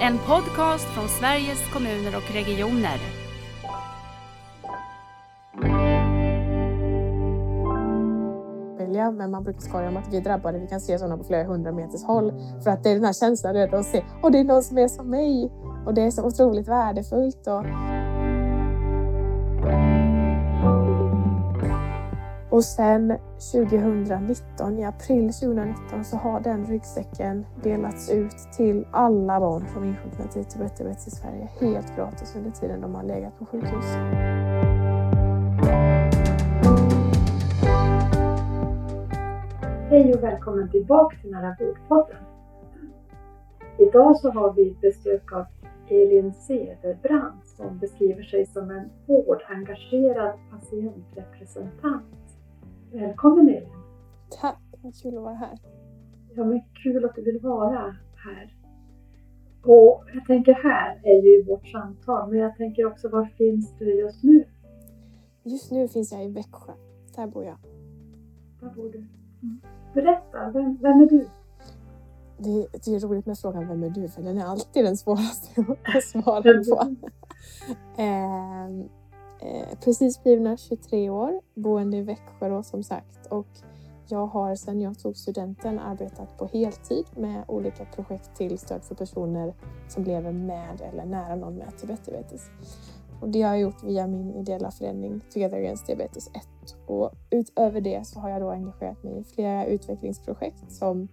En podcast från Sveriges kommuner och regioner. Men man brukar skoja om att vi är drabbade, vi kan se sådana på flera hundra meters håll. För att det är den här känslan du vet, att se, och det är någon som är som mig. Och det är så otroligt värdefullt. Och... Och sen 2019, i april 2019, så har den ryggsäcken delats ut till alla barn som insjuknat i typ Tibet i Sverige helt gratis under tiden de har legat på sjukhus. Hej och välkommen tillbaka till Nära bokpodden. Idag så har vi besök av Elin Cederbrand som beskriver sig som en vårdengagerad patientrepresentant. Välkommen Elin! Tack, vad kul att vara här. Ja, men kul att du vill vara här. Och jag tänker här är ju vårt samtal, men jag tänker också var finns du just nu? Just nu finns jag i Växjö. Där bor jag. Där bor du. Mm. Berätta, vem, vem är du? Det, det är roligt med frågan Vem är du? För den är alltid den svåraste att svara på. eh, eh, precis blivna 23 år, boende i Växjö då, som sagt. Och jag har sedan jag tog studenten arbetat på heltid med olika projekt till stöd för personer som lever med eller nära någon med diabetes. Och det har jag gjort via min ideella förening Together Against Diabetes 1. Och utöver det så har jag då engagerat mig i flera utvecklingsprojekt som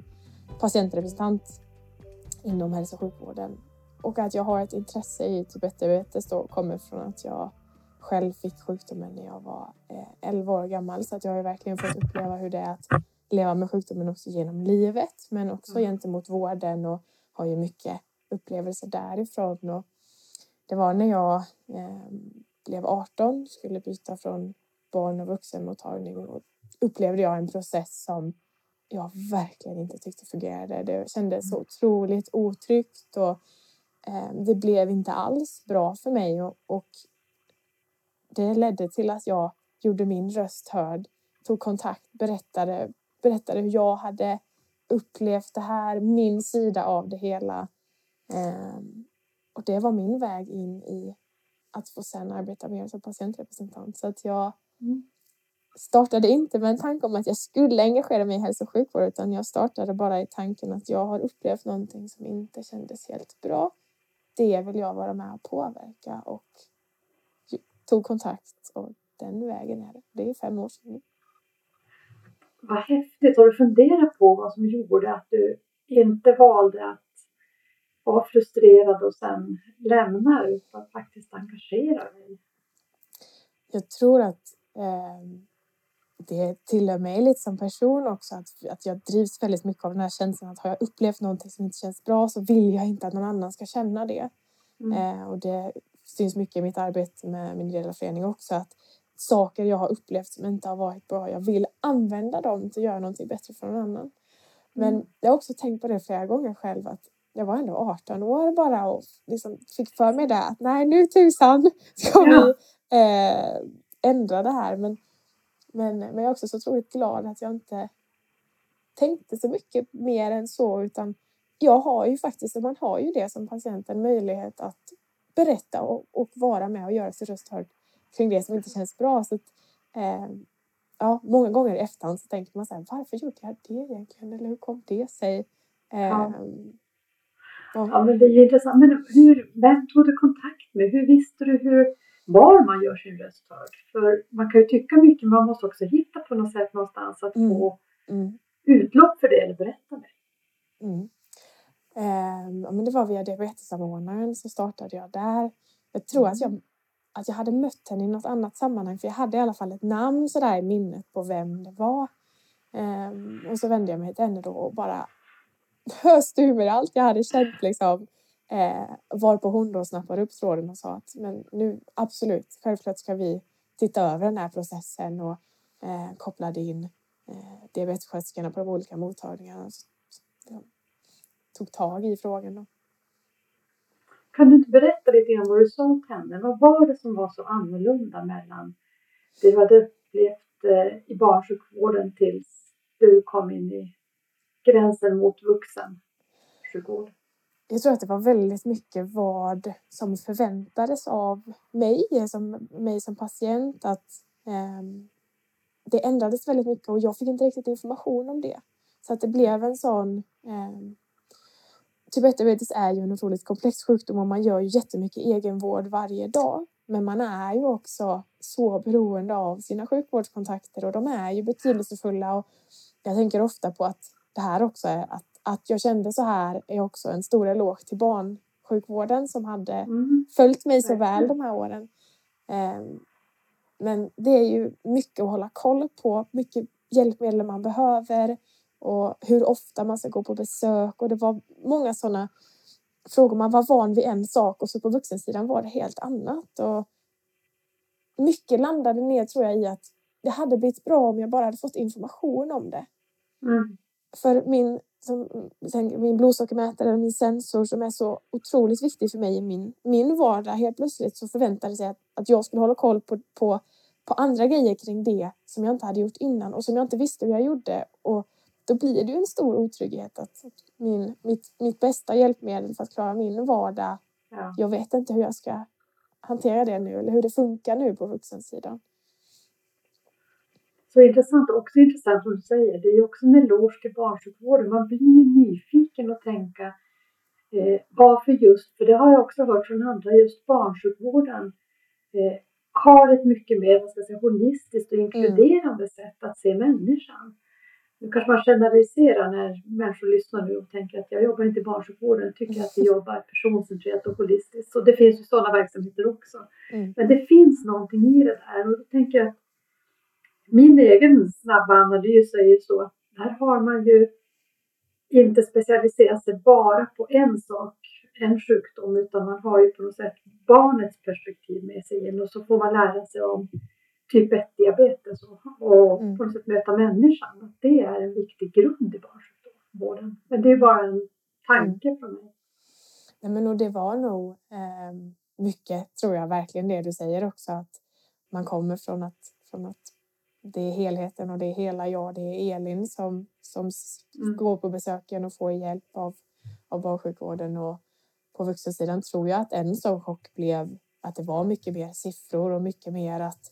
patientrepresentant inom hälso och sjukvården. Och att jag har ett intresse i typ 1-diabetes då kommer från att jag själv fick sjukdomen när jag var 11 eh, år gammal. Så att jag har verkligen fått uppleva hur det är att leva med sjukdomen också genom livet men också mm. gentemot vården och har ju mycket upplevelser därifrån. Och det var när jag eh, blev 18, skulle byta från barn och vuxenmottagning och upplevde jag en process som jag verkligen inte tyckte fungerade. Det kändes så mm. otroligt otryggt och eh, det blev inte alls bra för mig och, och det ledde till att jag gjorde min röst hörd, tog kontakt, berättade, berättade hur jag hade upplevt det här, min sida av det hela. Um, och det var min väg in i att få sen arbeta mer som patientrepresentant. Så att jag mm. startade inte med en tanke om att jag skulle engagera mig i hälso och sjukvård utan jag startade bara i tanken att jag har upplevt någonting som inte kändes helt bra. Det vill jag vara med och påverka och tog kontakt och den vägen är det. Det är fem år sedan nu. Vad häftigt! Har du funderat på vad som gjorde att du inte valde att vara frustrerad och sen lämna utan faktiskt engagera dig? Jag tror att eh, det tillhör mig lite som person också att, att jag drivs väldigt mycket av den här känslan att har jag upplevt någonting som inte känns bra så vill jag inte att någon annan ska känna det. Mm. Eh, och det syns mycket i mitt arbete med min ideella förening också att saker jag har upplevt som inte har varit bra, jag vill använda dem till att göra någonting bättre för någon annan. Men mm. jag har också tänkt på det flera gånger själv att jag var ändå 18 år bara och liksom fick för mig det att nej nu tusan ska vi eh, ändra det här. Men, men, men jag är också så otroligt glad att jag inte tänkte så mycket mer än så utan jag har ju faktiskt, man har ju det som patient en möjlighet att berätta och, och vara med och göra sin röst hörd kring det som inte känns bra. Så att, eh, ja, många gånger i efterhand så tänker man så här, varför gjorde jag det egentligen? Eller hur kom det sig? Eh, ja. Ja, men det är ju intressant. Men hur, vem tog du kontakt med? Hur visste du hur, var man gör sin röst hörd? För man kan ju tycka mycket, men man måste också hitta på något sätt någonstans att mm. få mm. utlopp för det eller berätta det. Mm. Eh, men det var via diabetessamordnaren så startade jag där. Jag tror att jag, mm. att jag hade mött henne i något annat sammanhang för jag hade i alla fall ett namn sådär i minnet på vem det var. Eh, och så vände jag mig till henne då och bara öste ur mig allt jag hade känt liksom. Eh, varpå hon då snappade upp tråden och sa att men nu absolut, självklart ska vi titta över den här processen och eh, kopplade in eh, diabetessköterskorna på de olika mottagningarna. Så, ja, tog tag i frågan. Då. Kan du inte berätta lite grann vad du sa till henne? Vad var det som var så annorlunda mellan det du hade upplevt eh, i barnsjukvården tills du kom in i gränsen mot vuxensjukvård? jag tror att det var väldigt mycket vad som förväntades av mig som, mig som patient. Att eh, det ändrades väldigt mycket och jag fick inte riktigt information om det. Så att det blev en sån... Eh, typ 1-diabetes är ju en otroligt komplex sjukdom och man gör ju jättemycket egenvård varje dag. Men man är ju också så beroende av sina sjukvårdskontakter och de är ju betydelsefulla. Och jag tänker ofta på att det här också är att, att jag kände så här är också en stor eloge till barnsjukvården som hade mm. följt mig så väl de här åren. Um, men det är ju mycket att hålla koll på, mycket hjälpmedel man behöver och hur ofta man ska gå på besök och det var många sådana frågor. Man var van vid en sak och så på vuxensidan var det helt annat. Och mycket landade ner tror jag i att det hade blivit bra om jag bara hade fått information om det. Mm. För min, som, min blodsockermätare, min sensor som är så otroligt viktig för mig i min, min vardag. Helt plötsligt så förväntade sig att, att jag skulle hålla koll på, på, på andra grejer kring det som jag inte hade gjort innan och som jag inte visste hur jag gjorde. Och då blir det ju en stor otrygghet att min, mitt, mitt bästa hjälpmedel för att klara min vardag, ja. jag vet inte hur jag ska hantera det nu eller hur det funkar nu på vuxensidan. Så intressant, också intressant som du säger, det är ju också en eloge till barnsjukvården. Man blir ju nyfiken och tänka eh, varför just, för det har jag också hört från andra, just barnsjukvården eh, har ett mycket mer vad ska jag säga, holistiskt och inkluderande mm. sätt att se människan. Nu kanske man generaliserar när människor lyssnar nu och tänker att jag jobbar inte i barnsjukvården, tycker att vi jobbar personcentrerat och holistiskt. Så det finns ju sådana verksamheter också. Mm. Men det finns någonting i det där och då tänker jag att min egen snabba analys är ju så att här har man ju inte specialiserat sig bara på en sak, en sjukdom, utan man har ju på något sätt barnets perspektiv med sig in och så får man lära sig om typ 1-diabetes och, och mm. på något sätt möta människan. Det är en viktig grund i barnsjukvården. Men det är bara en tanke mm. från mig. Nej, men och det var nog eh, mycket, tror jag, verkligen det du säger också. Att man kommer från att, från att det är helheten och det är hela jag. Det är Elin som, som mm. går på besöken och får hjälp av, av barnsjukvården. Och på vuxensidan tror jag att en sån chock blev att det var mycket mer siffror och mycket mer att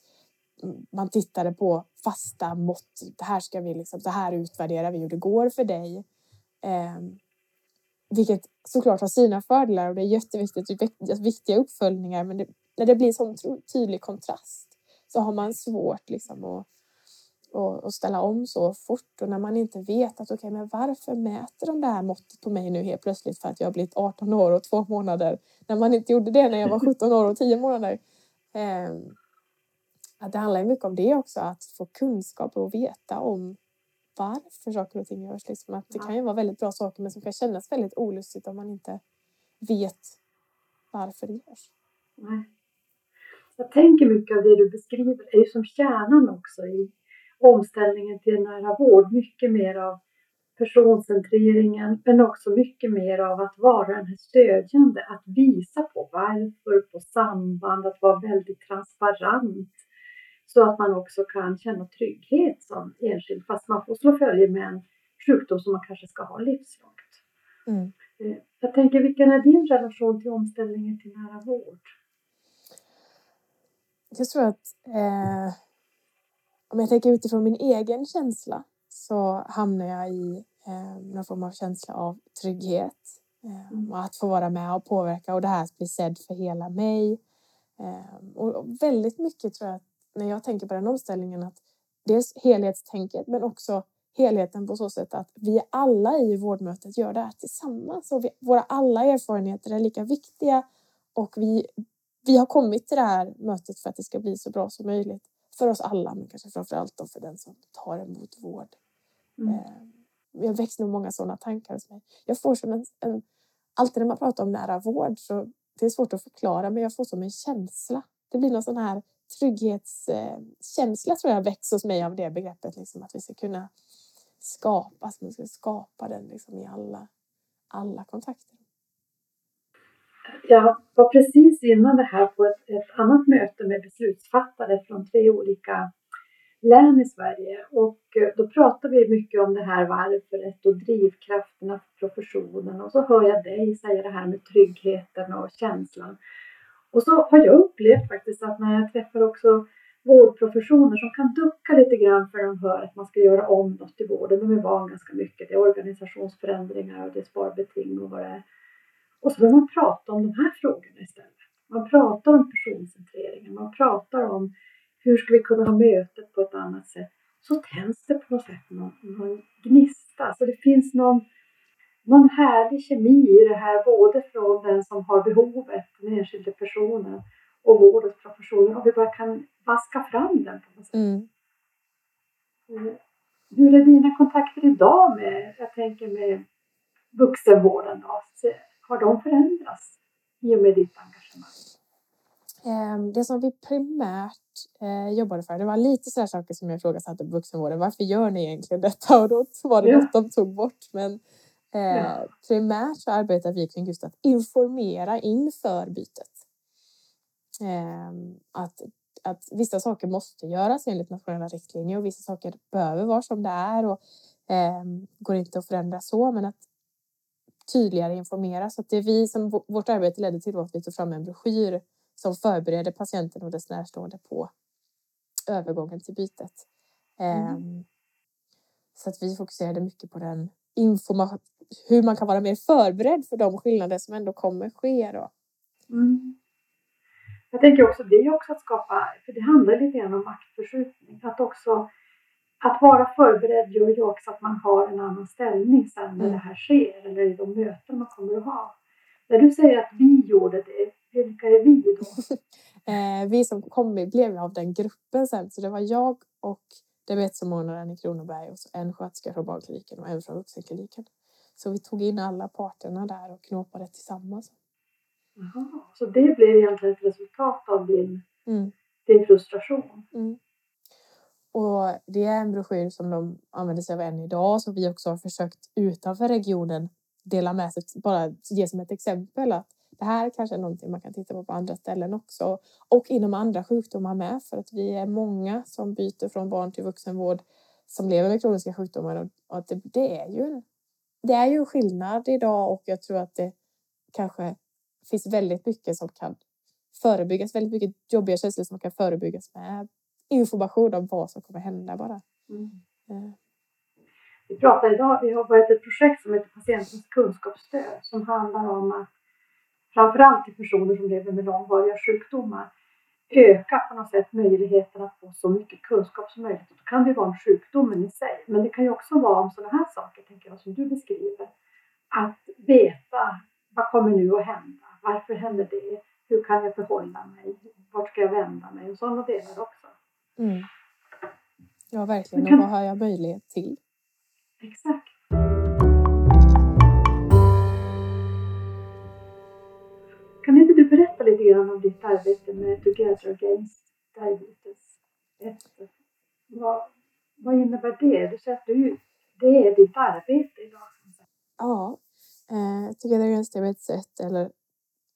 man tittade på fasta mått. Det här ska vi liksom, så här utvärderar vi hur det går för dig. Eh, vilket såklart har sina fördelar och det är jätteviktigt. Viktiga uppföljningar, men det, när det blir sån tydlig kontrast så har man svårt liksom att, och, och, ställa om så fort och när man inte vet att okej, okay, men varför mäter de det här måttet på mig nu helt plötsligt för att jag har blivit 18 år och två månader när man inte gjorde det när jag var 17 år och 10 månader. Eh, att det handlar mycket om det också, att få kunskap och veta om varför saker och ting görs. Liksom att det kan ju vara väldigt bra saker men som kan kännas väldigt olustigt om man inte vet varför det görs. Nej. Jag tänker mycket av det du beskriver är ju som kärnan också i omställningen till nära vård. Mycket mer av personcentreringen men också mycket mer av att vara den här stödjande, att visa på varför, på samband, att vara väldigt transparent så att man också kan känna trygghet som enskild fast man får slå följe med en sjukdom som man kanske ska ha livslångt. Mm. Eh, jag tänker, vilken är din relation till omställningen till nära vård? Jag tror att eh, om jag tänker utifrån min egen känsla så hamnar jag i eh, någon form av känsla av trygghet eh, mm. och att få vara med och påverka och det här att bli sedd för hela mig. Eh, och väldigt mycket tror jag att när jag tänker på den omställningen att dels helhetstänket men också helheten på så sätt att vi alla i vårdmötet gör det här tillsammans och vi, våra alla erfarenheter är lika viktiga och vi, vi har kommit till det här mötet för att det ska bli så bra som möjligt för oss alla, men kanske framför allt för den som tar emot vård. Mm. Eh, jag väcks nog många sådana tankar hos mig. Jag får som en, en, alltid när man pratar om nära vård så det är svårt att förklara, men jag får som en känsla. Det blir någon sån här trygghetskänsla tror jag väcks hos mig av det begreppet. Liksom, att vi ska kunna skapa, att man ska skapa den liksom, i alla, alla kontakter. Jag var precis innan det här på ett, ett annat möte med beslutsfattare från tre olika län i Sverige och eh, då pratar vi mycket om det här varför och drivkrafterna för professionen och så hör jag dig säga det här med tryggheten och känslan. Och så har jag upplevt faktiskt att när jag träffar också vårdprofessioner som kan ducka lite grann för de hör att man ska göra om något i vården. De är van ganska mycket. Det är organisationsförändringar och det är sparbeting och vad det är. Och så börjar man prata om de här frågorna istället. Man pratar om personcentreringen, man pratar om hur ska vi kunna ha mötet på ett annat sätt? Så tänds det på något sätt någon, någon gnista. Så det finns någon, någon härlig kemi i det här, både från den som har behovet, den enskilde personen, och vårdens professioner. Om vi bara kan vaska fram den på något sätt. Mm. Eh, hur är dina kontakter idag med, jag tänker med vuxenvården då? Har de förändrats i och med ditt engagemang? Ehm, det som vi primärt eh, jobbade för, det var lite sådana saker som jag ifrågasatte på vuxenvården. Varför gör ni egentligen detta? Och då var det ja. något de tog bort. Men eh, primärt så arbetar vi kring just att informera inför bytet. Eh, att, att vissa saker måste göras enligt nationella riktlinjer och vissa saker behöver vara som det är och eh, går inte att förändra så. Men att tydligare informera. Så att det vi som vårt arbete ledde till att vi tog fram en broschyr som förbereder patienten och dess närstående på övergången till bytet. Mm. Um, så att vi fokuserade mycket på den information, hur man kan vara mer förberedd för de skillnader som ändå kommer ske. Då. Mm. Jag tänker också, det är också att skapa, för det handlar lite grann om maktförskjutning, att också att vara förberedd gör ju också att man har en annan ställning sen när mm. det här sker eller i de möten man kommer att ha. När du säger att vi gjorde det, vilka är vi då? eh, vi som kom blev av den gruppen sen, så det var jag och diabetessamordnaren i Kronoberg och så en sköterska från barnkliniken och en från vuxenkliniken. Så vi tog in alla parterna där och knåpade tillsammans. Jaha, så det blev egentligen ett resultat av din, mm. din frustration? Mm. Och det är en broschyr som de använder sig av än idag som vi också har försökt utanför regionen dela med sig, bara ge som ett exempel att det här kanske är någonting man kan titta på på andra ställen också och inom andra sjukdomar med för att vi är många som byter från barn till vuxenvård som lever med kroniska sjukdomar och att det, det är ju en, det är ju en skillnad idag och jag tror att det kanske finns väldigt mycket som kan förebyggas, väldigt mycket jobbiga känslor som kan förebyggas med information om vad som kommer hända bara. Mm. Eh. Vi pratar idag, vi har varit ett projekt som heter Patientens kunskapsstöd som handlar om att framförallt till personer som lever med långvariga sjukdomar öka på något sätt möjligheten att få så mycket kunskap som möjligt. Och då kan det vara om sjukdomen i sig, men det kan ju också vara om sådana här saker, tänker jag, som du beskriver. Att veta vad kommer nu att hända? Varför händer det? Hur kan jag förhålla mig? Vart ska jag vända mig? Och sådana delar också. Mm. Ja, verkligen. Och vad har jag möjlighet till? Exakt. Berätta lite grann om ditt arbete med Together Against Diabetes? Vad, vad innebär det? Du säger att du, det är ditt arbete idag. Ja, eh, Together Against Diabetes 1 eller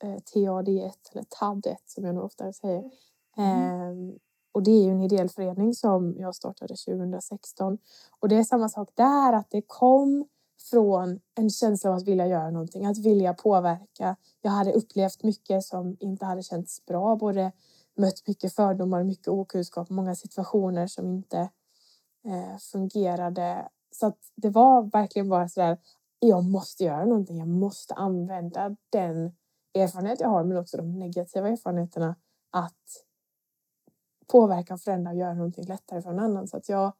eh, TAD1 eller TAD1 som jag nog oftare säger. Mm. Eh, och det är ju en ideell förening som jag startade 2016. Och det är samma sak där, att det kom från en känsla av att vilja göra någonting, att vilja påverka. Jag hade upplevt mycket som inte hade känts bra, både mött mycket fördomar, mycket okunskap, många situationer som inte eh, fungerade. Så att det var verkligen bara så där, jag måste göra någonting, jag måste använda den erfarenhet jag har, men också de negativa erfarenheterna att påverka och förändra och göra någonting lättare för någon annan. Så att jag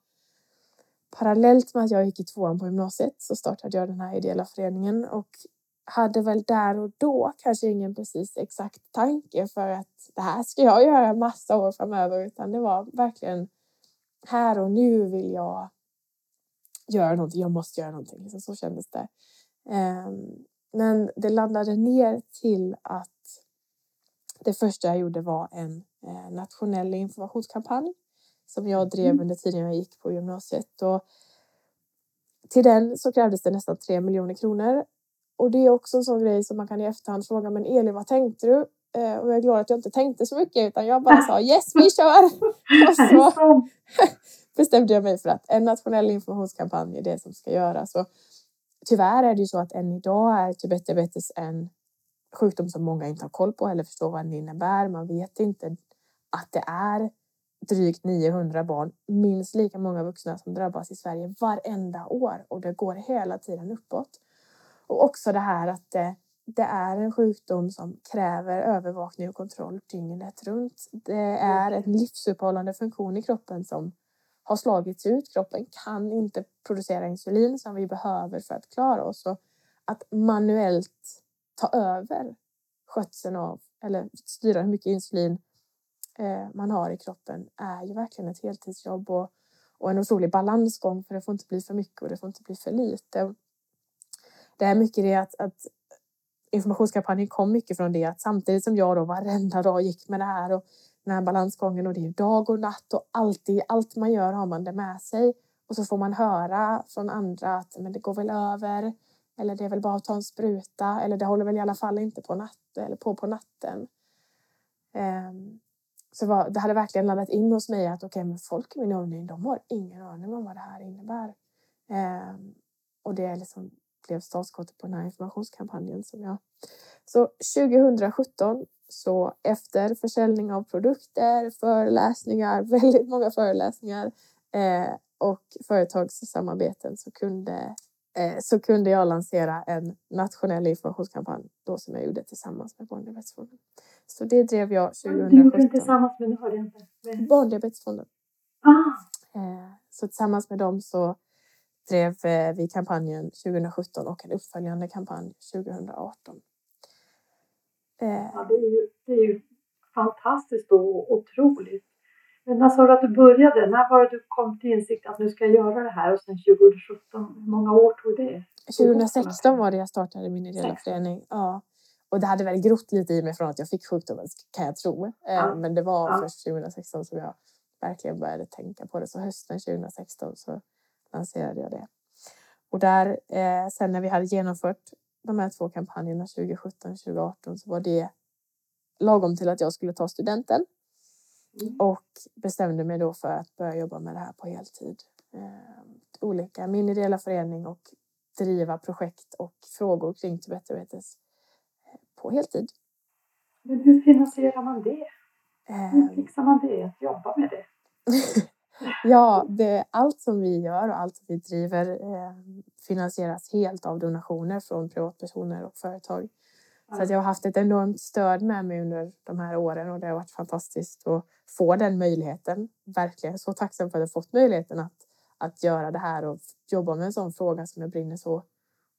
parallellt med att jag gick i tvåan på gymnasiet så startade jag den här ideella föreningen och hade väl där och då kanske ingen precis exakt tanke för att det här ska jag göra massa år framöver utan det var verkligen här och nu vill jag göra någonting, jag måste göra någonting. Liksom så kändes det. Ehm, men det landade ner till att det första jag gjorde var en eh, nationell informationskampanj som jag drev mm. under tiden jag gick på gymnasiet. Och till den så krävdes det nästan 3 miljoner kronor. Och det är också en sån grej som man kan i efterhand fråga, men Elin, vad tänkte du? Eh, och jag är glad att jag inte tänkte så mycket utan jag bara sa yes, vi kör! och så bestämde jag mig för att en nationell informationskampanj är det som ska göras. Och tyvärr är det ju så att än idag är Tibet-diabetes en sjukdom som många inte har koll på eller förstår vad den innebär. Man vet inte att det är drygt 900 barn, minst lika många vuxna som drabbas i Sverige varenda år och det går hela tiden uppåt. Och också det här att det, det är en sjukdom som kräver övervakning och kontroll dygnet runt. Det är en livsuppehållande funktion i kroppen som har slagits ut. Kroppen kan inte producera insulin som vi behöver för att klara oss. Och att manuellt ta över skötseln av eller styra hur mycket insulin eh, man har i kroppen är ju verkligen ett heltidsjobb och, och en otrolig balansgång för det får inte bli för mycket och det får inte bli för lite. Det är mycket det att, att informationskampanjen kom mycket från det att samtidigt som jag då varenda dag gick med det här och den här balansgången och det är dag och natt och alltid, allt man gör har man det med sig. Och så får man höra från andra att men det går väl över. Eller det är väl bara att ta en spruta. Eller det håller väl i alla fall inte på, natt, eller på, på natten. Um, så var, det hade verkligen landat in hos mig att okej, okay, men folk i min omgivning, de har ingen aning om vad det här innebär. Eh, och det liksom blev startskottet på den här informationskampanjen som jag... Så 2017 så efter försäljning av produkter, föreläsningar, väldigt många föreläsningar eh, och företagssamarbeten så kunde, eh, så kunde jag lansera en nationell informationskampanj då som jag gjorde tillsammans med Bonnier så det drev jag 2017. Du gjorde den tillsammans med, nu hörde jag inte. Barndiabetesfonden. Ah. Eh, så tillsammans med dem så drev eh, vi kampanjen 2017 och en uppföljande kampanj 2018. Eh. Ja, det, är ju, det är ju fantastiskt och otroligt. Men när sa du att du började? När var det du kom till insikt att nu ska jag göra det här? Och sen 2017, hur många år tog det? 2016 var det jag startade min ideella förening. Ja. Och det hade väl grott lite i mig från att jag fick sjukdomen kan jag tro. Eh, ja. Men det var ja. först 2016 som jag verkligen började tänka på det. Så hösten 2016 så lanserade jag det. Och där, eh, sen när vi hade genomfört de här två kampanjerna 2017 och 2018 så var det lagom till att jag skulle ta studenten. Mm. Och bestämde mig då för att börja jobba med det här på heltid. Eh, olika, min ideella förening och driva projekt och frågor kring eh, på heltid. Men hur finansierar man det? Hur eh. fixar man det, att jobba med det? ja, det, allt som vi gör och allt som vi driver eh, finansieras helt av donationer från privatpersoner och företag. Så att jag har haft ett enormt stöd med mig under de här åren och det har varit fantastiskt att få den möjligheten. Verkligen så tacksam för att jag fått möjligheten att, att göra det här och jobba med en sån fråga som jag brinner så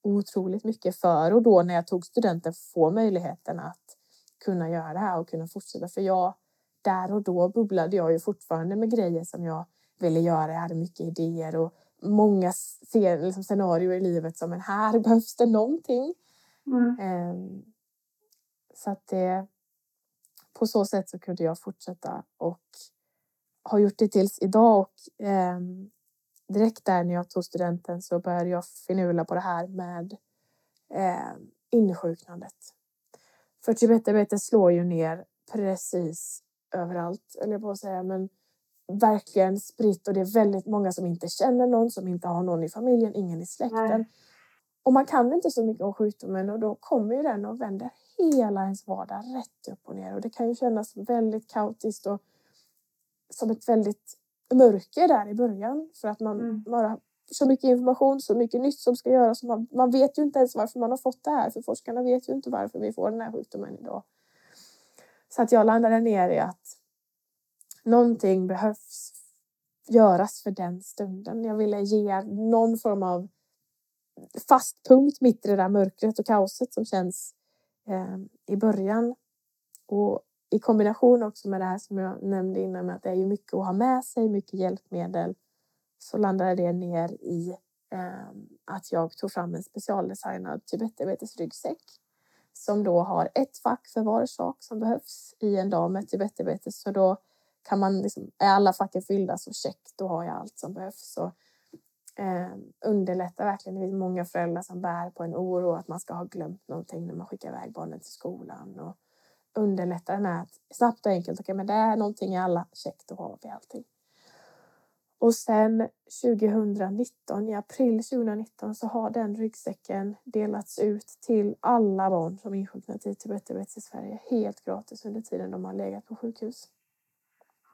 otroligt mycket för. Och då när jag tog studenten få möjligheten att kunna göra det här och kunna fortsätta. För jag där och då bubblade jag ju fortfarande med grejer som jag ville göra. Jag hade mycket idéer och många ser, liksom, scenarier i livet som men här behövs det någonting. Mm. Um, så att det, på så sätt så kunde jag fortsätta och har gjort det tills idag och eh, direkt där när jag tog studenten så började jag finula på det här med eh, insjuknandet. För Tibetdiabetes slår ju ner precis överallt, eller jag på att säga, men verkligen spritt och det är väldigt många som inte känner någon, som inte har någon i familjen, ingen i släkten. Nej. Och man kan inte så mycket om sjukdomen och då kommer ju den och vänder hela ens vardag rätt upp och ner och det kan ju kännas väldigt kaotiskt och som ett väldigt mörker där i början för att man mm. bara så mycket information, så mycket nytt som ska göras. Man, man vet ju inte ens varför man har fått det här för forskarna vet ju inte varför vi får den här sjukdomen idag. Så att jag landade ner i att någonting behövs göras för den stunden. Jag ville ge någon form av fast punkt mitt i det där mörkret och kaoset som känns eh, i början. Och i kombination också med det här som jag nämnde innan med att det är ju mycket att ha med sig, mycket hjälpmedel, så landade det ner i eh, att jag tog fram en specialdesignad Tibetdiabetes-ryggsäck som då har ett fack för var sak som behövs i en dag med Tibetdiabetes. Så då kan man liksom, är alla facken fyllda så check, då har jag allt som behövs. Så, eh, underlättar verkligen. Det finns många föräldrar som bär på en oro att man ska ha glömt någonting när man skickar iväg barnen till skolan. Och underlätta den här snabbt och enkelt. Okej, okay, men det är någonting i alla. Check, då har vi allting. Och sen 2019, i april 2019, så har den ryggsäcken delats ut till alla barn som insjuknat i Tibet i Sverige helt gratis under tiden de har legat på sjukhus.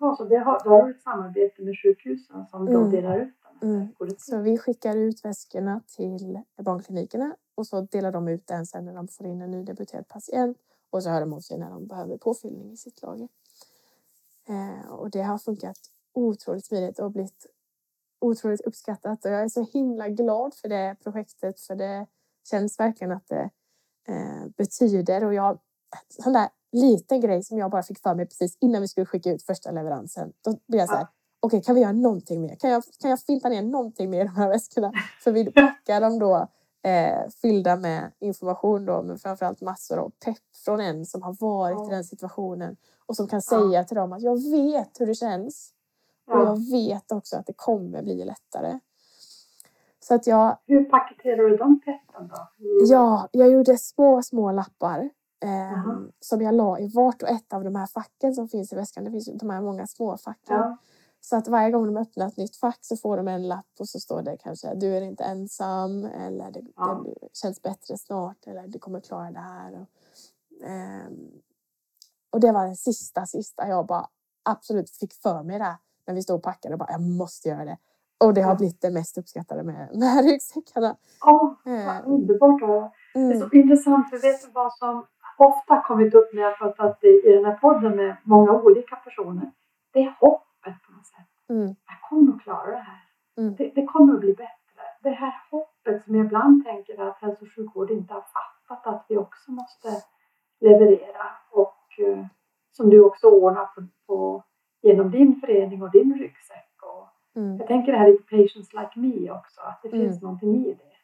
Ja, så det har, då har ett samarbete med sjukhusen som mm. delar ut den? Mm. Så vi skickar ut väskorna till barnklinikerna och så delar de ut den sen när de får in en nydebuterad patient och så hör de av sig när de behöver påfyllning i sitt lager. Eh, och det har funkat otroligt smidigt och blivit otroligt uppskattat och jag är så himla glad för det projektet för det känns verkligen att det eh, betyder och jag sån där liten grej som jag bara fick för mig precis innan vi skulle skicka ut första leveransen. Då blev jag så här, okej, okay, kan vi göra någonting mer? Kan jag, kan jag finta ner någonting mer i de här väskorna? För vi packar dem då eh, fyllda med information då, men framförallt massor av pepp från en som har varit ja. i den situationen och som kan säga ja. till dem att jag vet hur det känns. Och jag vet också att det kommer bli lättare. Så att jag... Hur paketerar du de peppen då? Ja, jag gjorde små, små lappar eh, som jag la i vart och ett av de här facken som finns i väskan. Det finns de här många små facken. Så att varje gång de öppnar ett nytt fack så får de en lapp och så står det kanske du är inte ensam eller det, ja. det känns bättre snart eller du kommer klara det här. Och, eh, och det var den sista, sista jag bara absolut fick för mig där när vi stod och packade och bara jag måste göra det. Och det har blivit det mest uppskattade med, med ryggsäckarna. Ja, vad eh. underbart. Mm. Det är så mm. intressant, för vet du vad som ofta kommit upp när jag pratat i, i den här podden med många olika personer? Det är hoppet något sätt. Mm. Jag kommer att klara det här. Mm. Det, det, kommer att bli bättre. Det här hoppet som jag ibland tänker att hälso och sjukvård inte har fattat att vi också måste leverera och uh, som du också ordnar på, på genom din förening och din ryggsäck. Och mm. Jag tänker det här lite patients like me också, att det finns mm. någonting i det.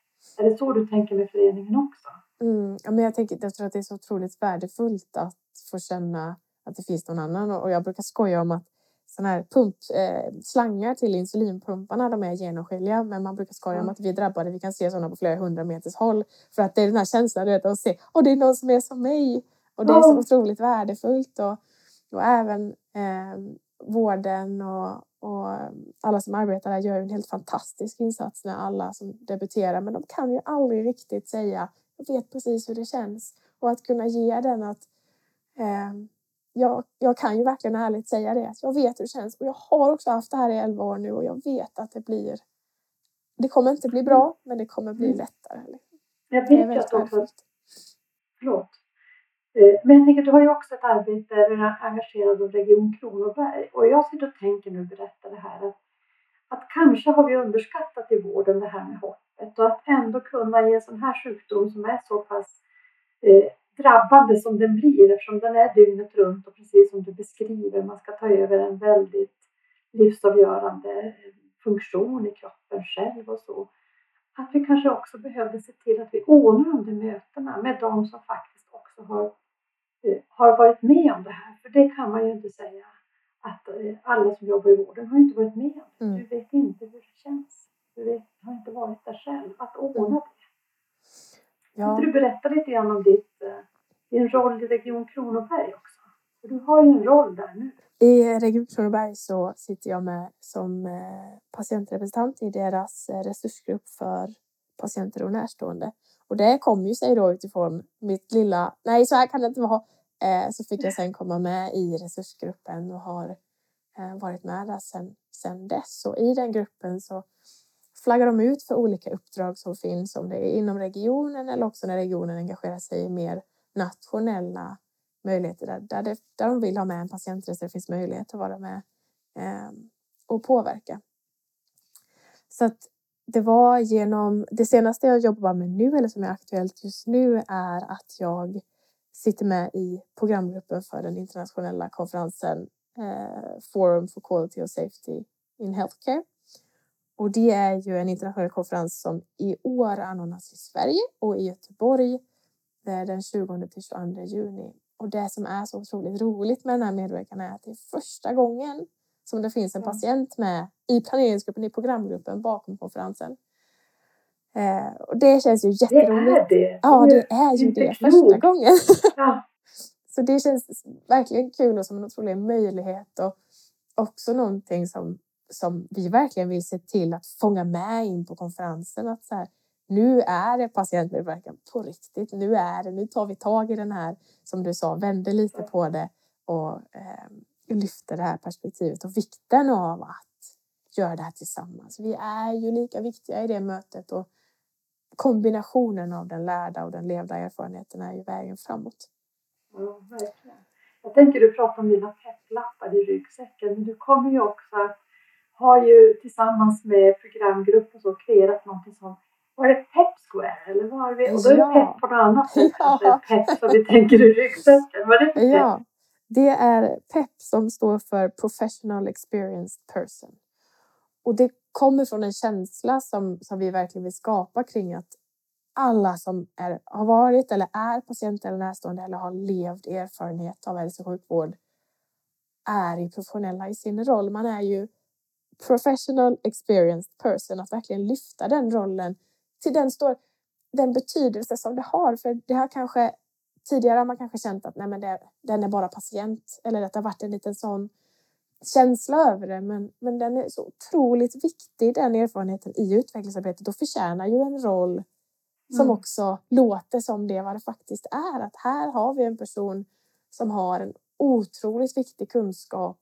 Är det så du tänker med föreningen också? Mm. Ja, men jag, tänker, jag tror att det är så otroligt värdefullt att få känna att det finns någon annan. Och jag brukar skoja om att såna här pump, eh, slangar till insulinpumparna, de är genomskinliga. Men man brukar skoja mm. om att vi är drabbade, vi kan se sådana på flera hundra meters håll. För att det är den här känslan du vet, att se, åh det är någon som är som mig. Och det är så otroligt värdefullt. Och, och även eh, vården och, och alla som arbetar där gör en helt fantastisk insats när alla som debuterar. Men de kan ju aldrig riktigt säga jag vet precis hur det känns. Och att kunna ge den att eh, jag, jag kan ju verkligen ärligt säga det. Jag vet hur det känns och jag har också haft det här i elva år nu och jag vet att det blir det kommer inte bli bra, men det kommer bli mm. lättare. Jag vet att också, förlåt, Eh, men jag tänker, du har ju också ett arbete där du är engagerad av Region Kronoberg och jag sitter och tänker nu berätta det här att, att kanske har vi underskattat i vården det här med hoppet och att ändå kunna i en sån här sjukdom som är så pass eh, drabbande som den blir eftersom den är dygnet runt och precis som du beskriver, man ska ta över en väldigt livsavgörande funktion i kroppen själv och så. Att vi kanske också behövde se till att vi ordnar de mötena med de som faktiskt också har Eh, har varit med om det här. För det kan man ju inte säga att eh, alla som jobbar i vården har inte varit med om det. Mm. Du vet inte hur det känns. Du vet, har inte varit där själv. Att ordna det. Ja. Kan du berätta lite grann om ditt, eh, din roll i Region Kronoberg också? För du har ju en roll där nu. I Region Kronoberg så sitter jag med som patientrepresentant i deras resursgrupp för patienter och närstående. Och det kom ju sig då utifrån mitt lilla, nej så här kan det inte vara. Eh, så fick jag sen komma med i resursgruppen och har eh, varit med där sen, sen dess. Och i den gruppen så flaggar de ut för olika uppdrag som finns, om det är inom regionen eller också när regionen engagerar sig i mer nationella möjligheter där, där, det, där de vill ha med en patientresa, det finns möjlighet att vara med eh, och påverka. Så att det var genom det senaste jag jobbar med nu eller som är aktuellt just nu är att jag sitter med i programgruppen för den internationella konferensen eh, Forum for Quality and Safety in Healthcare. Och det är ju en internationell konferens som i år anordnas i Sverige och i Göteborg det den 20 till 22 juni. Och det som är så otroligt roligt med den här medverkan är att det är första gången som det finns en patient med i planeringsgruppen, i programgruppen bakom konferensen. Eh, och det känns ju jätteroligt. Det är det. Ja, det är ju det första gången. Ja. så det känns verkligen kul och som en otrolig möjlighet och också någonting som, som vi verkligen vill se till att fånga med in på konferensen. Att så här, nu är det patientmedverkan på riktigt. Nu är det, nu tar vi tag i den här, som du sa, vänder lite på det och eh, lyfter det här perspektivet och vikten av att göra det här tillsammans. Vi är ju lika viktiga i det mötet och kombinationen av den lärda och den levda erfarenheten är ju vägen framåt. Ja, verkligen. Jag tänker du pratar om dina pepplappar i ryggsäcken, men du kommer ju också har ju tillsammans med programgrupp och så kreerat någonting som var det Pep Square eller vad har vi? Och då är det pepp på något annat sätt. Ja. Pepp som vi tänker i ryggsäcken. Vad är det för Ja, det är PEP som står för Professional Experienced Person. Och det kommer från en känsla som, som vi verkligen vill skapa kring att alla som är, har varit eller är patienter eller närstående eller har levd erfarenhet av hälso och sjukvård är professionella i sin roll. Man är ju professional experienced person, att verkligen lyfta den rollen till den står den betydelse som det har. För det har kanske tidigare har man kanske känt att nej, men det, den är bara patient eller att det har varit en liten sån känsla över det. Men, men den är så otroligt viktig, den erfarenheten i utvecklingsarbetet och förtjänar ju en roll som mm. också låter som det vad det faktiskt är. Att här har vi en person som har en otroligt viktig kunskap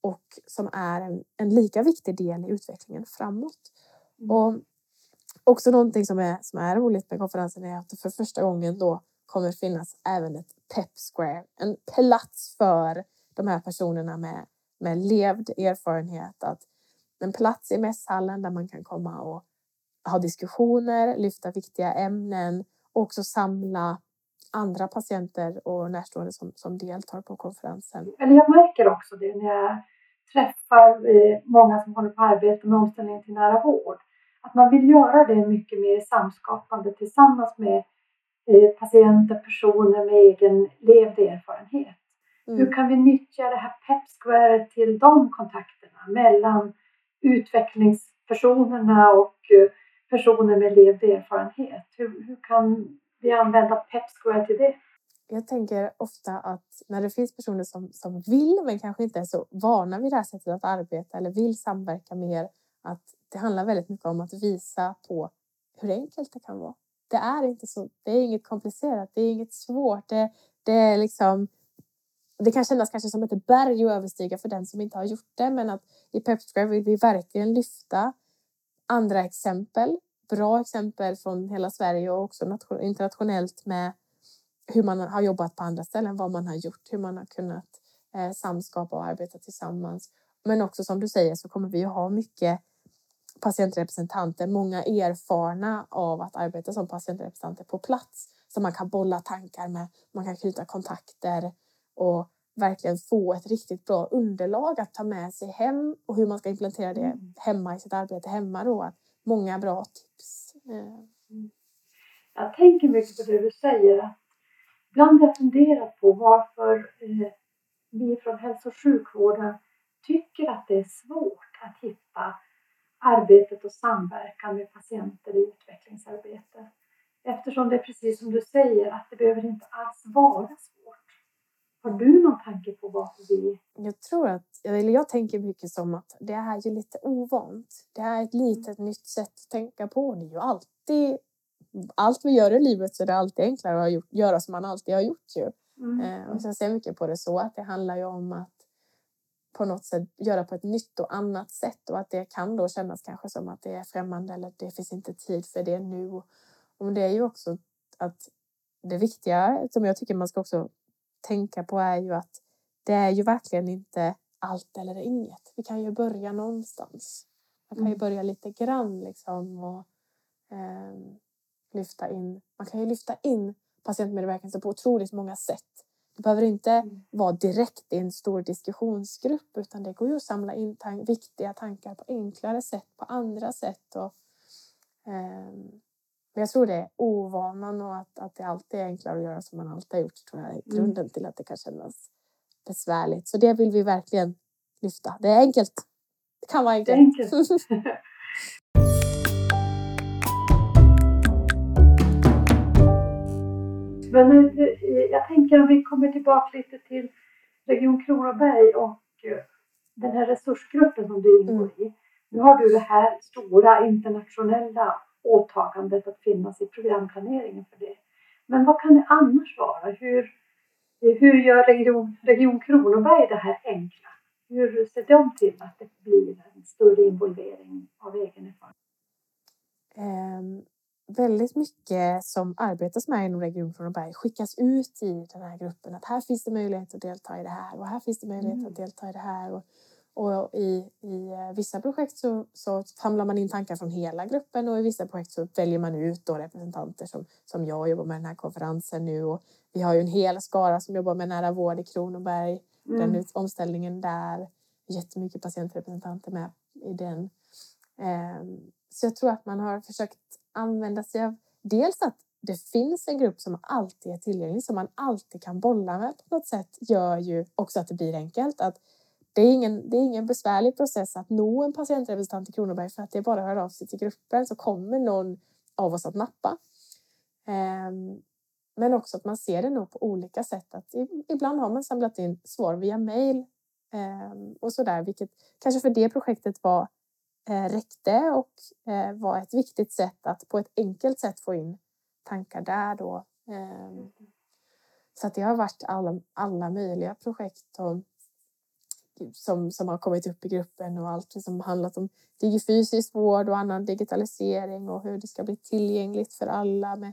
och som är en, en lika viktig del i utvecklingen framåt. Mm. Och också någonting som är, som är roligt med konferensen är att det för första gången då kommer finnas även ett pep square, en plats för de här personerna med, med levd erfarenhet. Att en plats i mässhallen där man kan komma och ha diskussioner, lyfta viktiga ämnen och också samla andra patienter och närstående som, som deltar på konferensen. Eller jag märker också det när jag träffar eh, många som håller på att arbeta med omställning till nära vård. Att man vill göra det mycket mer samskapande tillsammans med eh, patienter, personer med egen levd erfarenhet. Mm. Hur kan vi nyttja det här Pep Square till de kontakterna mellan utvecklingspersonerna och eh, personer med levd erfarenhet? Hur, hur kan vi använda Pep till det? Jag tänker ofta att när det finns personer som, som vill men kanske inte är så vana vid det här sättet att arbeta eller vill samverka mer, att det handlar väldigt mycket om att visa på hur enkelt det kan vara. Det är inte så, det är inget komplicerat, det är inget svårt. Det, det är liksom det kan kännas kanske som ett berg att överstiga för den som inte har gjort det, men att i Pepsquare vill vi verkligen lyfta andra exempel, bra exempel från hela Sverige och också internationellt med hur man har jobbat på andra ställen, vad man har gjort, hur man har kunnat eh, samskapa och arbeta tillsammans. Men också som du säger så kommer vi att ha mycket patientrepresentanter, många erfarna av att arbeta som patientrepresentanter på plats som man kan bolla tankar med, man kan knyta kontakter och verkligen få ett riktigt bra underlag att ta med sig hem och hur man ska implementera det mm. hemma i sitt arbete hemma då. Många bra tips. Mm. Jag tänker mycket på det du säger. Ibland har jag funderat på varför eh, vi från hälso och sjukvården tycker att det är svårt att hitta arbetet och samverkan med patienter i utvecklingsarbete. Eftersom det är precis som du säger att det behöver inte alls vara svårt. Har du någon tanke på varför vi... Jag tror att, eller jag tänker mycket som att det är ju lite ovant. Det är ett litet mm. nytt sätt att tänka på. Det är ju alltid, allt vi gör i livet så är det alltid enklare att göra som man alltid har gjort ju. Mm. Eh, och jag ser mycket på det så att det handlar ju om att på något sätt göra på ett nytt och annat sätt och att det kan då kännas kanske som att det är främmande eller det finns inte tid för det nu. Och det är ju också att det viktiga som jag tycker man ska också tänka på är ju att det är ju verkligen inte allt eller inget. Vi kan ju börja någonstans. Man kan ju mm. börja lite grann liksom och eh, lyfta in. Man kan ju lyfta in patientmedverkan på otroligt många sätt. Det behöver inte mm. vara direkt i en stor diskussionsgrupp utan det går ju att samla in tan viktiga tankar på enklare sätt, på andra sätt. Och, eh, men jag tror det är ovanan och att, att det alltid är enklare att göra som man alltid har gjort tror jag är mm. grunden mm. till att det kan kännas besvärligt. Så det vill vi verkligen lyfta. Det är enkelt. Det kan vara enkelt. enkelt. Men jag tänker om vi kommer tillbaka lite till Region Kronoberg och eh, den här resursgruppen som du ingår mm. i. Nu har du det här stora internationella åtagandet att finnas i programplaneringen för det. Men vad kan det annars vara? Hur, hur gör Region, Region Kronoberg det här enkla? Hur ser de till att det blir en större involvering av egen erfarenhet? Um, väldigt mycket som arbetas med inom Region Kronoberg skickas ut i den här gruppen. Att här finns det möjlighet att delta i det här och här finns det möjlighet mm. att delta i det här. Och, och i, i eh, vissa projekt så, så samlar man in tankar från hela gruppen och i vissa projekt så väljer man ut då representanter som, som jag jobbar med den här konferensen nu. Och vi har ju en hel skara som jobbar med nära vård i Kronoberg. Mm. Den omställningen där. Jättemycket patientrepresentanter med i den. Um, så jag tror att man har försökt använda sig av dels att det finns en grupp som alltid är tillgänglig, som man alltid kan bolla med på något sätt, gör ju också att det blir enkelt. Att det, är ingen, det är ingen besvärlig process att nå en patientrepresentant i Kronoberg för att det är bara att höra av sig till gruppen så kommer någon av oss att nappa. Ehm, men också att man ser det nog på olika sätt. Att ibland har man samlat in svar via mejl ehm, och sådär, vilket kanske för det projektet var eh, räckte och eh, var ett viktigt sätt att på ett enkelt sätt få in tankar där då. Ehm, så att det har varit alla, alla möjliga projekt och, som, som har kommit upp i gruppen och allt som handlat om digifysisk vård och annan digitalisering och hur det ska bli tillgängligt för alla. Med,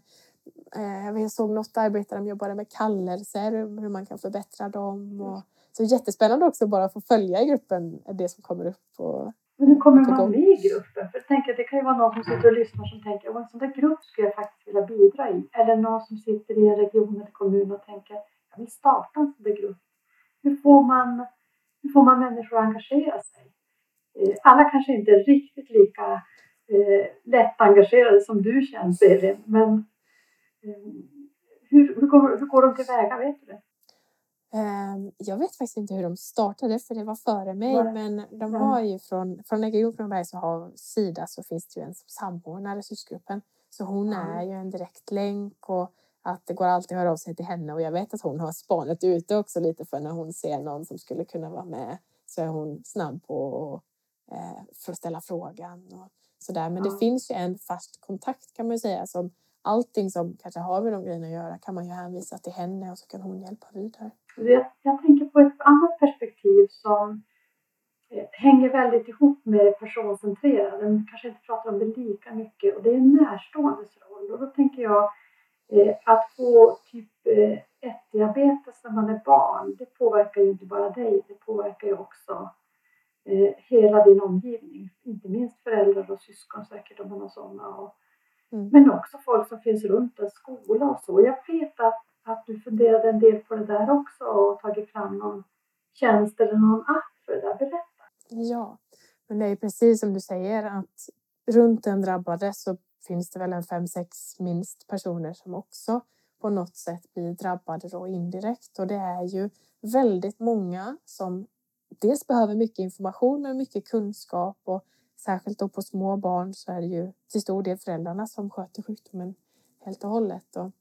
eh, jag såg något arbete där de jobbade med kallelser, hur man kan förbättra dem. Och, så jättespännande också bara att få följa i gruppen det som kommer upp. Och, men hur kommer man med i gruppen? För jag tänker, det kan ju vara någon som sitter och lyssnar som tänker att en sån där grupp skulle jag faktiskt vilja bidra i. Eller någon som sitter i en region eller kommun och tänker jag vill starta en sån där grupp. Hur får man, hur får man människor att engagera sig? Eh, alla kanske inte är riktigt lika eh, lätt engagerade som du känns Elin, men eh, hur, hur, går, hur går de tillväga? Vet du det? Ehm, jag vet faktiskt inte hur de startade för det var före mig Nej. men de har ju från, från Region Kronoberg så har Sida så finns det ju en som samordnar resursgruppen. Så hon är ju en direkt länk och att det går alltid att höra av sig till henne och jag vet att hon har spanet ute också lite för när hon ser någon som skulle kunna vara med så är hon snabb på att, eh, ställa frågan och sådär. Men det finns ju en fast kontakt kan man ju säga som allting som kanske har med de grejerna att göra kan man ju hänvisa till henne och så kan hon hjälpa vidare. Jag, jag tänker på ett annat perspektiv som eh, hänger väldigt ihop med det personcentrerade, men kanske inte pratar om det lika mycket och det är närståendes roll. Och då tänker jag att få typ 1-diabetes eh, när man är barn, det påverkar ju inte bara dig, det påverkar ju också eh, hela din omgivning, inte minst föräldrar och syskon säkert om man har sådana. Mm. Men också folk som finns runt en skola och så. Jag vet att att du funderade en del på det där också och tagit fram någon tjänst eller någon app för det där. Berätta! Ja, men det är precis som du säger att runt den drabbade så finns det väl en fem, sex minst personer som också på något sätt blir drabbade då indirekt. Och det är ju väldigt många som dels behöver mycket information men mycket kunskap. Och särskilt då på små barn så är det ju till stor del föräldrarna som sköter sjukdomen helt och hållet. Och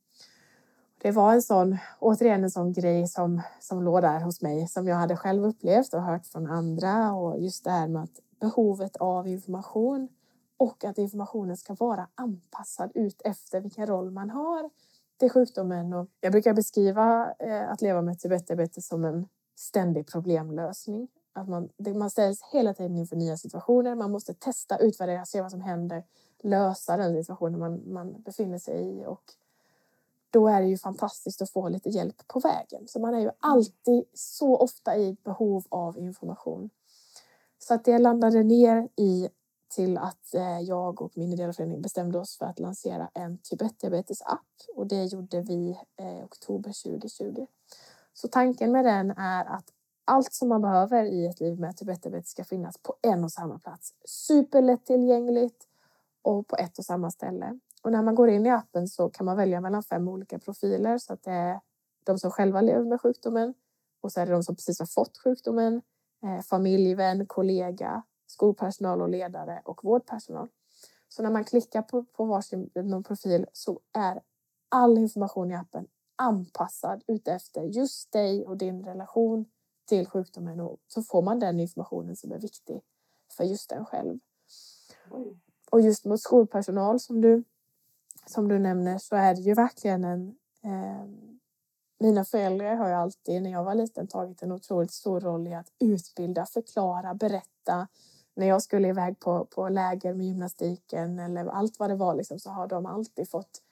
det var en sån, återigen en sån grej som, som låg där hos mig som jag hade själv upplevt och hört från andra. Och just det här med att behovet av information och att informationen ska vara anpassad ut efter vilken roll man har till sjukdomen. Och jag brukar beskriva eh, att leva med Tibet-diabetes som en ständig problemlösning. Att man, man ställs hela tiden inför nya situationer. Man måste testa, utvärdera, se vad som händer, lösa den situationen man, man befinner sig i och då är det ju fantastiskt att få lite hjälp på vägen. Så man är ju alltid så ofta i behov av information. Så att det landade ner i till att eh, jag och min ideella förening bestämde oss för att lansera en Tibet-diabetes-app och det gjorde vi i oktober 2020. Så tanken med den är att allt som man behöver i ett liv med Tibet-diabetes ska finnas på en och samma plats. Superlättillgängligt och på ett och samma ställe. Och när man går in i appen så kan man välja mellan fem olika profiler så att det är de som själva lever med sjukdomen och så är det de som precis har fått sjukdomen, eh, familj, vän, kollega, skolpersonal och ledare och vårdpersonal. Så när man klickar på, på varsin någon profil så är all information i appen anpassad utefter just dig och din relation till sjukdomen och så får man den informationen som är viktig för just den själv. Och just mot skolpersonal som du, som du nämner så är det ju verkligen en eh, mina föräldrar har ju alltid när jag var liten tagit en otroligt stor roll i att utbilda, förklara, berätta. När jag skulle iväg på, på läger med gymnastiken eller allt vad det var liksom, så har de alltid fått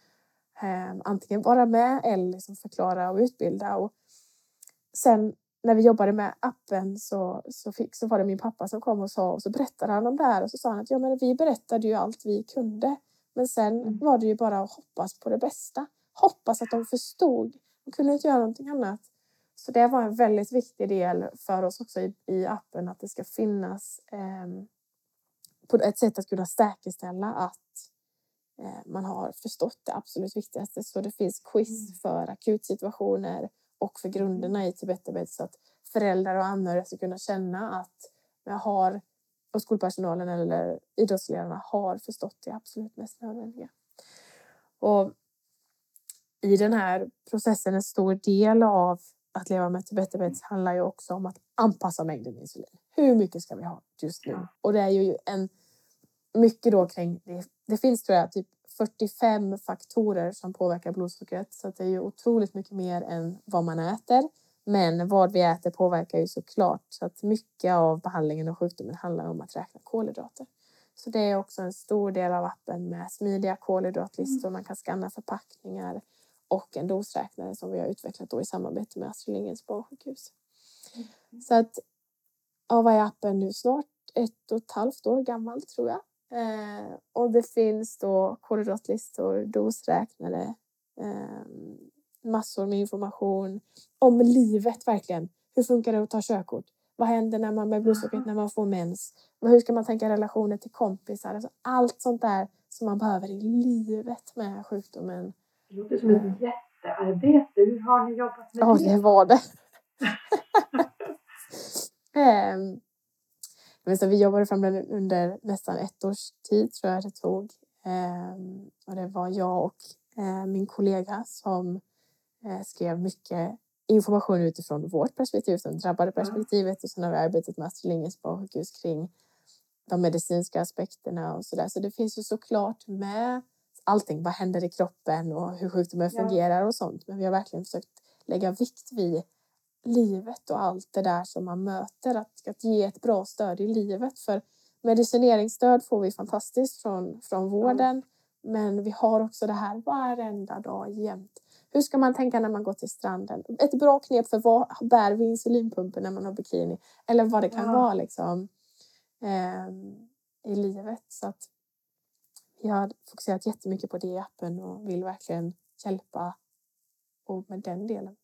eh, antingen vara med eller liksom förklara och utbilda. Och sen när vi jobbade med appen så, så, fick, så var det min pappa som kom och sa och så berättade han om det här och så sa han att ja, men vi berättade ju allt vi kunde. Men sen mm. var det ju bara att hoppas på det bästa. Hoppas att de förstod. De kunde inte göra någonting annat. Så det var en väldigt viktig del för oss också i, i appen att det ska finnas eh, på ett sätt att kunna säkerställa att eh, man har förstått det absolut viktigaste. Så det finns quiz mm. för akutsituationer och för grunderna i Tibetarbete så att föräldrar och anhöriga ska kunna känna att jag har och skolpersonalen eller idrottsledarna har förstått det absolut mest nödvändiga. Och i den här processen, en stor del av att leva med Tibetarbete handlar ju också om att anpassa mängden insulin. Hur mycket ska vi ha just nu? Och det är ju en mycket då kring det. Det finns tror jag typ 45 faktorer som påverkar blodsockret så det är ju otroligt mycket mer än vad man äter. Men vad vi äter påverkar ju såklart så att mycket av behandlingen av sjukdomen handlar om att räkna kolhydrater. Så det är också en stor del av appen med smidiga kolhydratlistor. Man kan skanna förpackningar och en dosräknare som vi har utvecklat då i samarbete med Astrid Lindgrens barnsjukhus. Mm. Så att, ja, vad är appen nu? Snart ett och ett halvt år gammal tror jag. Eh, och det finns då kolhydratlistor, dosräknare, eh, massor med information om livet verkligen. Hur funkar det att ta körkort? Vad händer när man med blodsockret när man får mens? Hur ska man tänka relationer till kompisar? Alltså allt sånt där som man behöver i livet med sjukdomen. Det låter som ett jättearbete. Hur har ni jobbat med ja, det? Ja, det var det. um, Men så vi jobbade fram den under nästan ett års tid tror jag det tog. Ehm, och det var jag och eh, min kollega som eh, skrev mycket information utifrån vårt perspektiv, som drabbade perspektivet och sen har vi arbetat med Astrid Lindgrens barnsjukhus kring de medicinska aspekterna och så där. Så det finns ju såklart med allting. Vad händer i kroppen och hur sjukdomen fungerar och sånt. Men vi har verkligen försökt lägga vikt vid livet och allt det där som man möter. Att, att ge ett bra stöd i livet. För medicineringsstöd får vi fantastiskt från, från vården. Men vi har också det här varenda dag jämt. Hur ska man tänka när man går till stranden? Ett bra knep för vad bär vi insulinpumpen när man har bikini? Eller vad det kan ja. vara liksom eh, i livet. Så att vi har fokuserat jättemycket på det i appen och vill verkligen hjälpa och med den delen.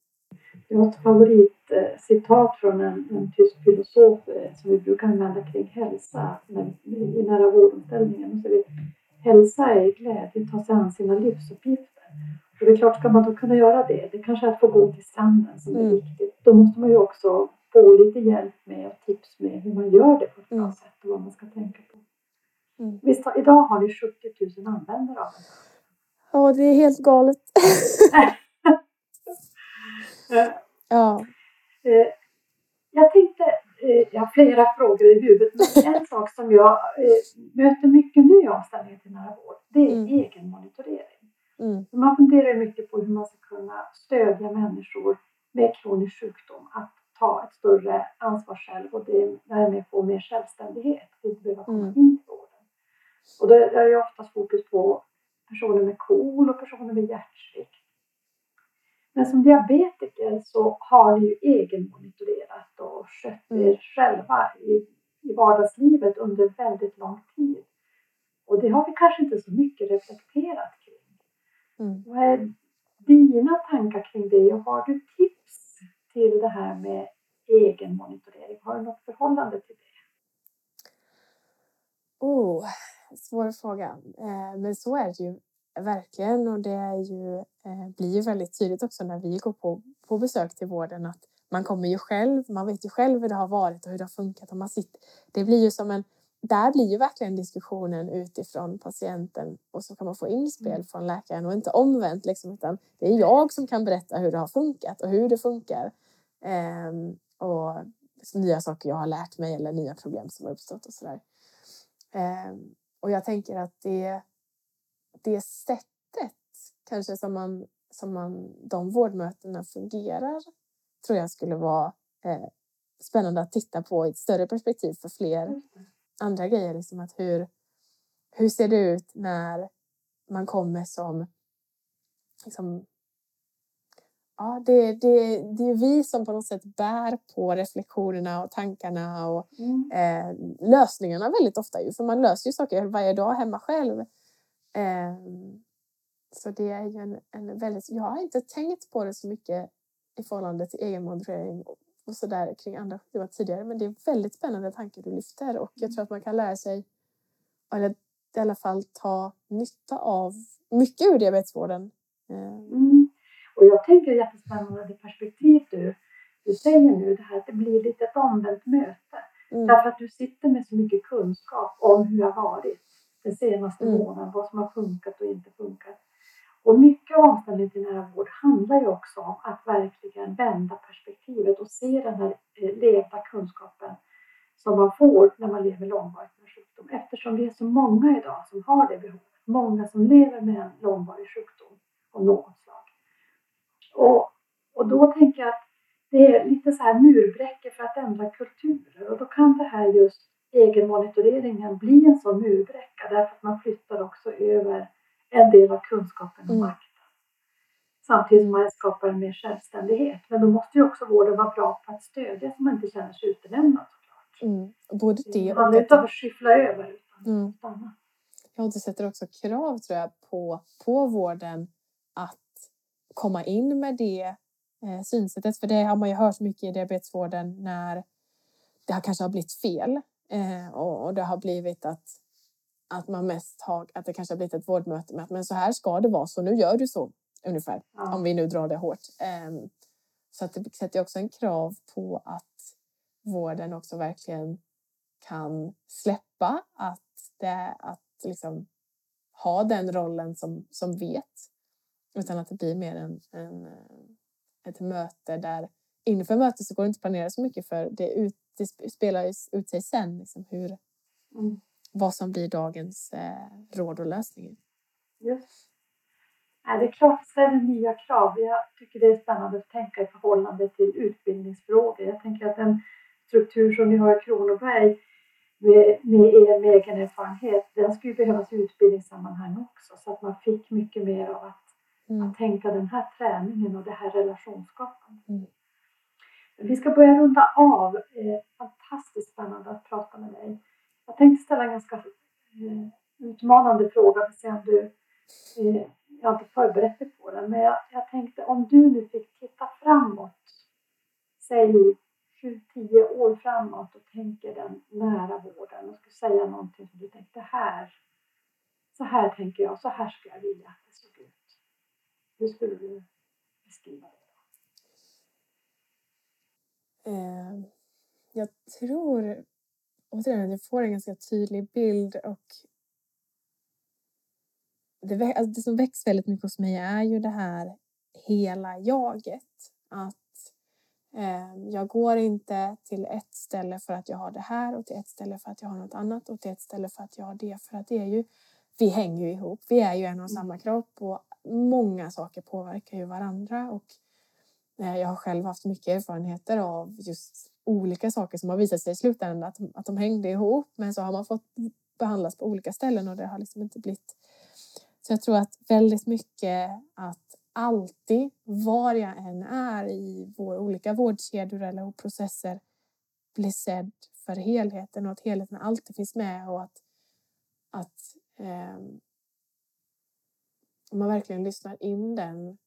Jag har ett favoritcitat från en, en tysk filosof eh, som vi brukar använda kring hälsa i nära vårdomställningen. hälsa är glädje, ta sig an sina livsuppgifter. Och det är klart, ska man då kunna göra det, det kanske är att få gå till stranden som är mm. viktigt. Då måste man ju också få lite hjälp med och tips med hur man gör det på ett bra mm. sätt och vad man ska tänka på. Mm. Visst, idag har ni 70 000 användare av den? Ja, det är helt galet. Ja. Eh, jag tänkte, eh, jag har flera frågor i huvudet, men en sak som jag eh, möter mycket nu i omställningen till nära vård, det är mm. egenmonitorering. Mm. Man funderar mycket på hur man ska kunna stödja människor med kronisk sjukdom att ta ett större ansvar själv och därmed få mer självständighet, inte behöva komma mm. in till vården. Och då är det oftast fokus på personer med KOL och personer med hjärtsvikt. Men som diabetiker så har ni ju egenmonitorerat och skött mm. er själva i, i vardagslivet under väldigt lång tid. Och det har vi kanske inte så mycket reflekterat kring. Mm. Vad är dina tankar kring det och har du tips till det här med egenmonitorering? Har du något förhållande till det? Oh, svår fråga. Eh, men så är det ju verkligen och det är ju, eh, blir ju väldigt tydligt också när vi går på, på besök till vården att man kommer ju själv, man vet ju själv hur det har varit och hur det har funkat och man sitter, det blir ju som en där blir ju verkligen diskussionen utifrån patienten och så kan man få inspel mm. från läkaren och inte omvänt liksom, utan det är jag som kan berätta hur det har funkat och hur det funkar. Um, och nya saker jag har lärt mig eller nya problem som har uppstått och sådär. Um, och jag tänker att det, det sättet kanske som man, som man, de vårdmötena fungerar tror jag skulle vara eh, spännande att titta på i ett större perspektiv för fler mm. andra grejer. Liksom att hur, hur ser det ut när man kommer som liksom, ja, det, det, det är vi som på något sätt bär på reflektionerna och tankarna och mm. eh, lösningarna väldigt ofta. Ju, för man löser ju saker varje dag hemma själv. Eh, så det är ju en, en väldigt... Jag har inte tänkt på det så mycket i förhållande till egenmoderering och så där kring andra sjukdomar tidigare. Men det är väldigt spännande tankar du lyfter och jag tror att man kan lära sig, eller i alla fall ta nytta av mycket ur diabetesvården. Eh. Mm. Och jag tänker jättespännande det perspektiv du, du säger nu, det här att det blir lite ett omvänt möte. Mm. Därför att du sitter med så mycket kunskap om hur det har varit den senaste mm. månaden, vad som har funkat och inte funkat. Och mycket av omställningen till nära vård handlar ju också om att verkligen vända perspektivet och se den här eh, levda kunskapen som man får när man lever långvarigt med sjukdom. Eftersom vi är så många idag som har det behovet. Många som lever med en långvarig sjukdom av något. Och, och då tänker jag att det är lite så här murbräckor för att ändra kulturer och då kan det här just egenmonitoreringen bli en sån murbräcka därför att man flyttar också över en del av kunskapen och mm. makten. Samtidigt som man skapar en mer självständighet. Men då måste ju också vården vara bra på att stödja så man inte känner sig utelämnad såklart. Mm. Både det och... Man inte att skyffla över utan mm. stanna. Ja, och det sätter också krav tror jag på, på vården att komma in med det eh, synsättet. För det har man ju hört mycket i diabetesvården när det har kanske har blivit fel. Eh, och, och det har blivit att att man mest har, att det kanske har blivit ett vårdmöte med att men så här ska det vara, så nu gör du så ungefär. Ja. Om vi nu drar det hårt. Um, så att det sätter också en krav på att vården också verkligen kan släppa att, det, att liksom ha den rollen som, som vet. Utan att det blir mer en, en, ett möte där inför mötet så går det inte att planera så mycket för det, ut, det spelar ut sig sen. Liksom hur, mm vad som blir dagens eh, råd och lösningar. Just. Ja, det är klart ställer nya krav. Jag tycker det är spännande att tänka i förhållande till utbildningsfrågor. Jag tänker att den struktur som ni har i Kronoberg med, med er med egen erfarenhet, den skulle behövas i utbildningssammanhang också så att man fick mycket mer av att, mm. att tänka den här träningen och det här relationsskapandet. Mm. Vi ska börja runda av. Eh, fantastiskt spännande att prata med dig. Jag tänkte ställa en ganska eh, utmanande fråga för att se om du... Eh, jag har inte förberett dig på den, men jag, jag tänkte om du nu fick titta framåt, säg 7-10 år framåt och tänker den nära vården och skulle säga någonting som du tänkte här, så här tänker jag, så här skulle jag vilja att det. Hur skulle du beskriva det? Eh, jag tror återigen, jag får en ganska tydlig bild och det, alltså det som väcks väldigt mycket hos mig är ju det här hela jaget. Att eh, jag går inte till ett ställe för att jag har det här och till ett ställe för att jag har något annat och till ett ställe för att jag har det. För att det är ju, vi hänger ju ihop. Vi är ju en och samma kropp och många saker påverkar ju varandra. Och eh, jag har själv haft mycket erfarenheter av just olika saker som har visat sig i slutändan att, att de hängde ihop men så har man fått behandlas på olika ställen och det har liksom inte blivit... Så jag tror att väldigt mycket att alltid, var jag än är i vår olika vårdkedjor eller processer, bli sedd för helheten och att helheten alltid finns med och att, att eh, man verkligen lyssnar in den.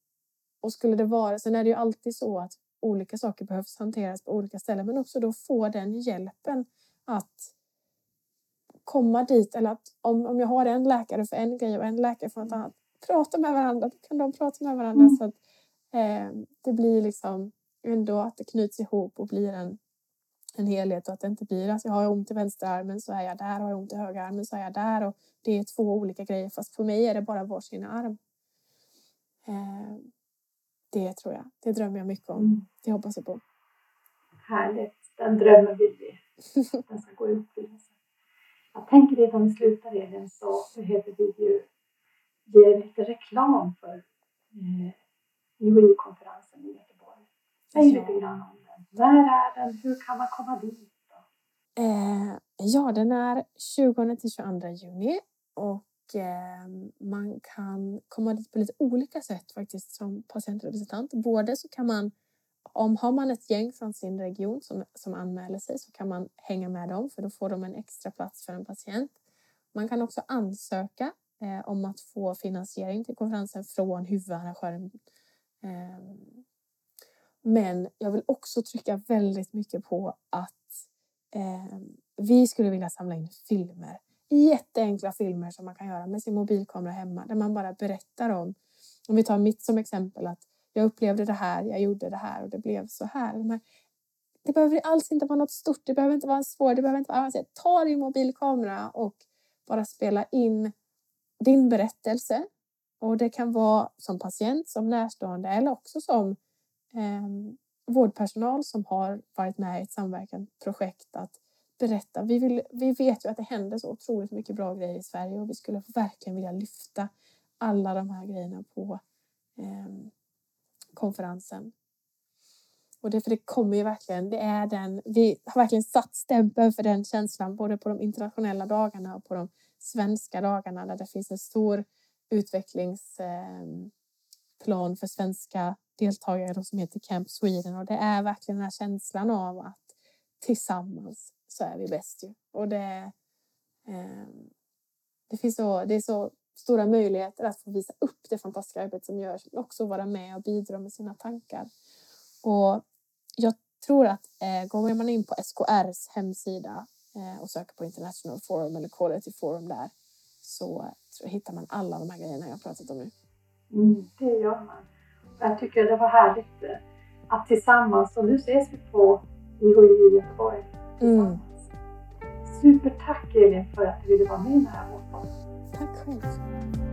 Och skulle det vara, sen är det ju alltid så att olika saker behövs hanteras på olika ställen men också då få den hjälpen att komma dit eller att om, om jag har en läkare för en grej och en läkare för något mm. annat, prata med varandra, då kan de prata med varandra mm. så att eh, det blir liksom ändå att det knyts ihop och blir en, en helhet och att det inte blir att jag har ont i vänsterarmen så är jag där, har jag ont i högerarmen så är jag där och det är två olika grejer fast för mig är det bara varsin arm. Eh, det tror jag, det drömmer jag mycket om. Mm. Det hoppas jag på. Härligt, den drömmen vill vi. Den ska gå i uppfyllelse. Jag tänker redan vi slutar Elin så behöver vi ju ge lite reklam för eh, IHI-konferensen i Göteborg. Säg lite grann om när är den? Hur kan man komma dit? Eh, ja, den är 20 till 22 juni och eh, man kan komma dit på lite olika sätt faktiskt som patientrepresentant. Både så kan man, om har man ett gäng från sin region som, som anmäler sig så kan man hänga med dem för då får de en extra plats för en patient. Man kan också ansöka eh, om att få finansiering till konferensen från huvudarrangören eh, men jag vill också trycka väldigt mycket på att eh, vi skulle vilja samla in filmer. Jätteenkla filmer som man kan göra med sin mobilkamera hemma där man bara berättar om, om vi tar mitt som exempel, att jag upplevde det här, jag gjorde det här och det blev så här. det behöver alls inte vara något stort, det behöver inte vara svårt, det behöver inte vara avancerat. Ta din mobilkamera och bara spela in din berättelse. Och det kan vara som patient, som närstående eller också som Ehm, vårdpersonal som har varit med i ett samverkansprojekt att berätta. Vi, vill, vi vet ju att det händer så otroligt mycket bra grejer i Sverige och vi skulle verkligen vilja lyfta alla de här grejerna på eh, konferensen. Och det, för det kommer ju verkligen, det är den, vi har verkligen satt stämpeln för den känslan både på de internationella dagarna och på de svenska dagarna där det finns en stor utvecklingsplan ehm, för svenska deltagare som heter Camp Sweden och det är verkligen den här känslan av att tillsammans så är vi bäst ju. Och det, eh, det finns så, det är så stora möjligheter att få visa upp det fantastiska arbete som görs men också vara med och bidra med sina tankar. Och jag tror att eh, går man in på SKRs hemsida eh, och söker på International Forum eller Quality Forum där så tror, hittar man alla de här grejerna jag pratat om nu. Mm, det gör man. Jag tycker det var härligt eh, att tillsammans, och nu ses vi på IHI i Göteborg. Mm. Supertack Elin för att du ville vara med i den här podden. Tack själv.